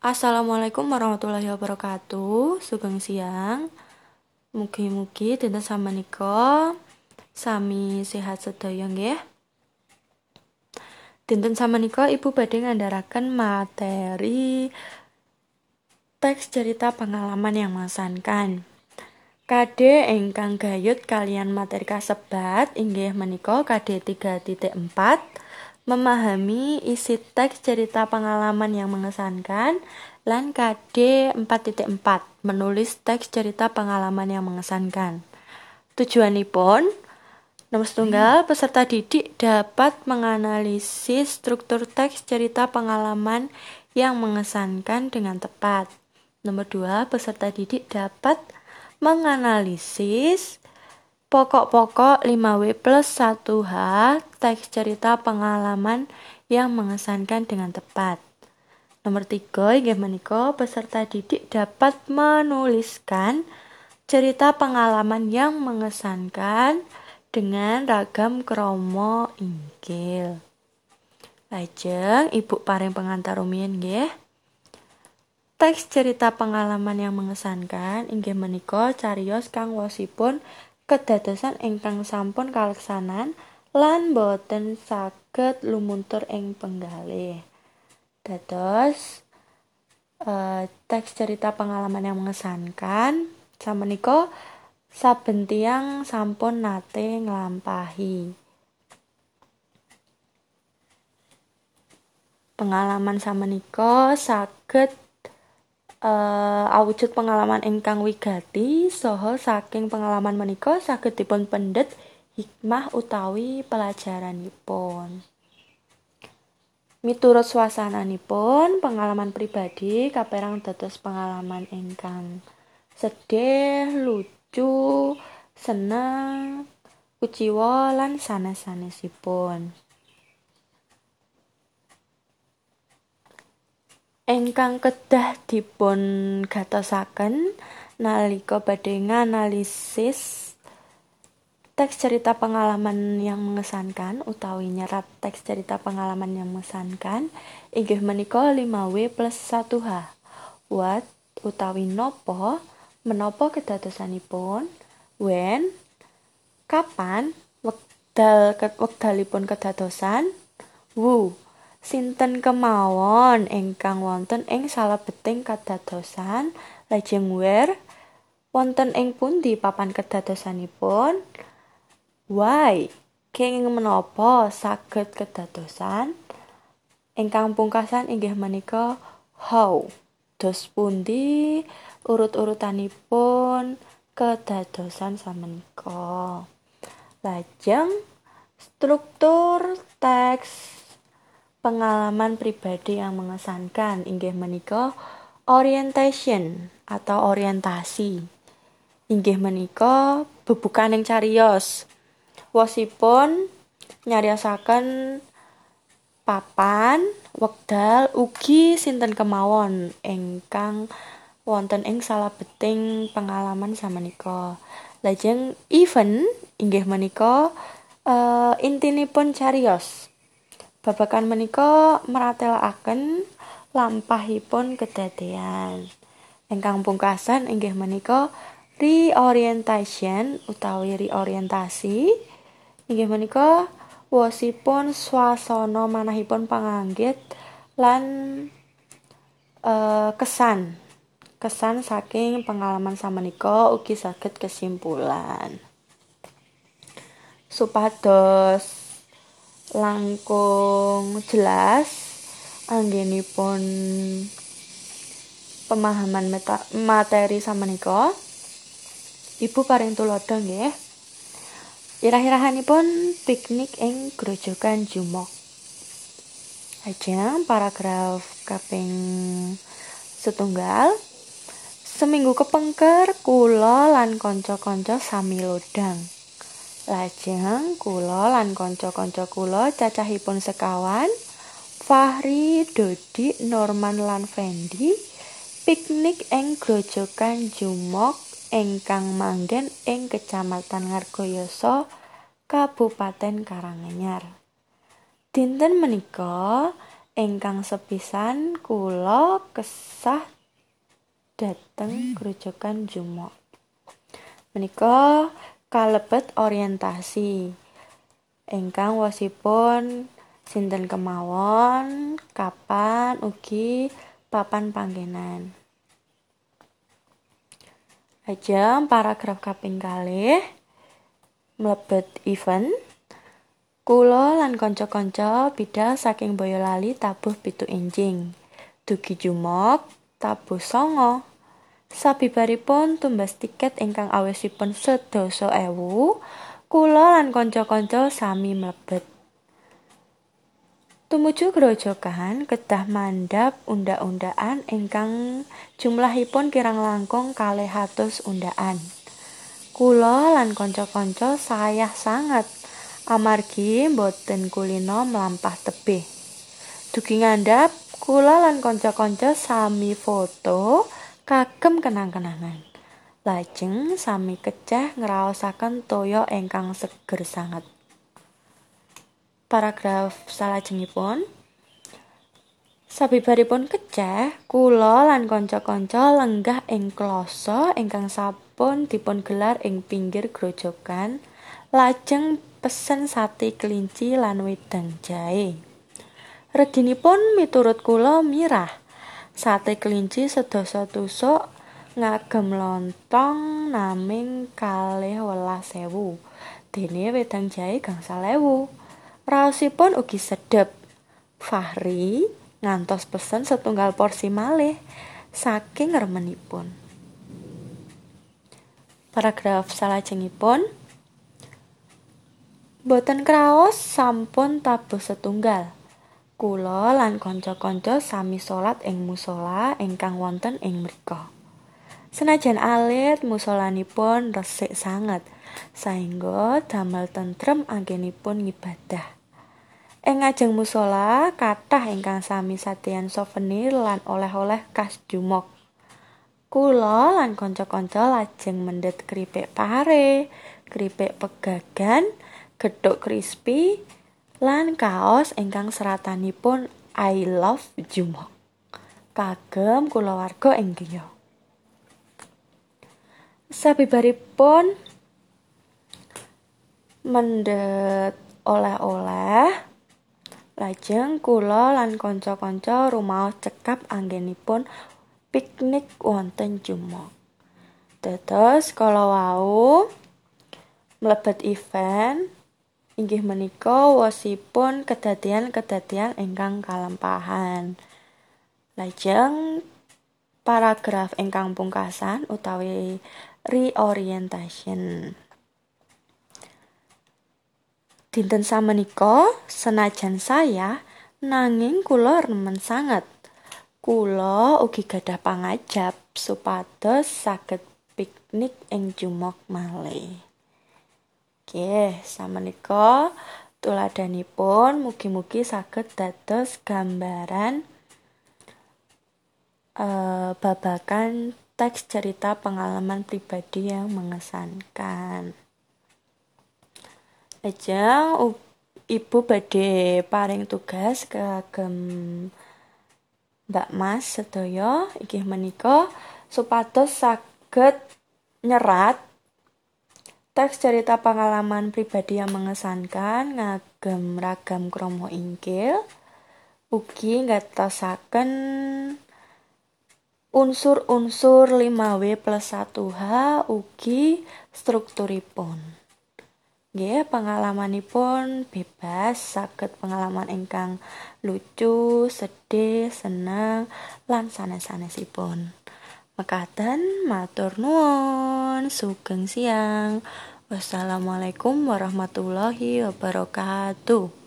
Assalamualaikum warahmatullahi wabarakatuh. Sugeng siang. Mugi-mugi dinten samenika sami sehat sedaya nggih. Dinten samenika Ibu badhe ngandharaken materi teks cerita pengalaman yang mengesankan. Kade ingkang gayut kalian materi kasebat inggih menika KD 3.4 memahami isi teks cerita pengalaman yang mengesankan lan KD 4.4 menulis teks cerita pengalaman yang mengesankan. Tujuanipun nomor setunggal peserta didik dapat menganalisis struktur teks cerita pengalaman yang mengesankan dengan tepat. Nomor dua, peserta didik dapat menganalisis Pokok-pokok 5W plus 1H teks cerita pengalaman yang mengesankan dengan tepat. Nomor 3, inggih menika peserta didik dapat menuliskan cerita pengalaman yang mengesankan dengan ragam kromo inggil. Lajeng Ibu paring pengantar rumiyin nggih. Teks cerita pengalaman yang mengesankan inggih menika cariyos kang wosipun kedadosan ingkang sampun kaleksanan lan boten saged lumuntur ing penggalih. Dados uh, teks cerita pengalaman yang mengesankan samenika saben tiyang sampun nate nglampahi. Pengalaman samenika saged uh, awujud pengalaman ingkang wigati soho saking pengalaman menika saged dipun pendet hikmah utawi pelajaranipun. Miturut suasananipun, pengalaman pribadi kaperang dados pengalaman ingkang sedih, lucu, seneng, kuciwa lan sanes-sanesipun. Engkang kedah dipun gatosaken nalika badhe nganalisis teks cerita pengalaman yang mengesankan utawi nyerat teks cerita pengalaman yang mengesankan inggih menika 5W plus 1H. What utawi nopo menapa kedadosanipun when kapan wekdal wekdalipun kedadosan wu Sinten kemawon ingkang wonten ing salebeting kadadosan lajeng wonten ing pundi papan kedadosanipun? Why? Kenging menapa saged kedadosan? Ingkang pungkasan inggih menika how? Dos pundi urut-urutanipun kedadosan samenika? Lajeng struktur teks pengalaman pribadi yang mengesankan. Inggih menika orientation atau orientasi. Inggih menika bebukan yang cariyos. Wasipun nyariasaken papan wekdal ugi sinten kemawon? Ingkang wonten ing beting pengalaman samenika. Lajeng event inggih menika uh, intinipun cariyos Babakan menika meratelaken lampahipun kedadean. Ingkang pungkasan inggih menika reorientation utawi reorientasi. Inggih menika wosipun swasana manahipun panganggit lan uh, kesan. Kesan saking pengalaman samenika ugi saged kesimpulan. Supados langkung jelas anggenipun pemahaman meta materi samenika Ibu paring tulodo nggih. Irah-irahanipun piknik ing grojogan Jumok. Ajeng paragraf kaping setunggal. Seminggu kepengker kula lan kanca-kanca sami lodang Lajeng kula lan kanca-kanca kula cacahipun sekawan Fahri, Dodi, Norman lan Fendi piknik ing grojogan Jumok ingkang manggen ing Kecamatan Ngargoyoso, Kabupaten Karanganyar. Dinten menika ingkang sepisan kula kesah dhateng grojogan Jumok. Menika kalebet orientasi ingkang wasipun sinten kemawon, kapan ugi papan panggenan. Ajeng paragraf kaping kalih mlebet event Kula lan kanca-kanca bidhal saking Boyolali tabuh pitu enjing. Dugi Jumok tabuh songo. Sabibaripun tumbas tiket ingkang awesipun sedasa ewu, kula lan kanca-kanca sami mlebet. Tumuju grojogan kedah mandhap unda-undaan ingkang jumlahipun kirang langkung kalih atus undaan. Kula lan kanca-kanca sayah sangat amargi boten kulino melampah tebih. Dugi ngandhap, kula lan kanca-kanca sami foto kagem kenang-kenangan. Lajeng sami keceh ngraosaken toya ingkang seger sanget. Paragraf salajengipun Sabibaripun keceh, kula lan kanca-kanca lenggah ing kloso ingkang sampun dipun gelar ing pinggir grojogan, lajeng pesen sate kelinci lan wedang jahe. Reginipun miturut kula mirah. Sate kelinci sedasa tusuk ngagem lontong naming kalih welas sewu. Dene wedang jahe gangsal ewu. Raosipun ugi sedep. Fahri ngantos pesen setunggal porsi malih saking remenipun. Paragraf salajengipun Boten kraos sampun tabuh setunggal. Kula lan kanca-kanca sami salat ing musala ingkang wonten ing mriku. Senajan alit musalanipun resik sanget, saengga damel tentrem anggenipun ngibadah. Ing ngajeng musala kathah ingkang sami sadean souvenir lan oleh-oleh khas Jumok. Kula lan kanca-kanca lajeng mendhet keripik pare, keripik pegagan, gethuk crispy lan kaos ingkang seratanipun I love Jumo. Kagem kulawarga ing griya. Sabibaripun mendhet oleh-oleh lajeng kula lan kanca-kanca rumaos cekap anggenipun piknik wonten Jumo. Dados kala wau mlebet event inggih menika wasipun kedadian-kedadian ingkang kalampahan. Lajeng paragraf ingkang pungkasan utawi reorientation. Dinten samenika senajan saya nanging kula remen sanget. Kula ugi gadah pangajap supados saged piknik ing Jumok malih. Nggih, samenika tuladanipun mugi-mugi saged dados gambaran uh, babagan teks cerita pengalaman pribadi yang mengesankan. Aja Ibu badhe paring tugas kagem Mbak Mas sedaya inggih menika supados saged nyerat Teks cerita pengalaman pribadi yang mengesankan ngagem ragam kromo ingkil ugi ngatosaken unsur-unsur 5W plus 1H ugi strukturipun. Nggih, pengalamanipun bebas saged pengalaman ingkang lucu, sedih, seneng lan sanes-sanesipun. Mekaten matur nuwun, sugeng siang. Wassalamualaikum warahmatullahi wabarakatuh.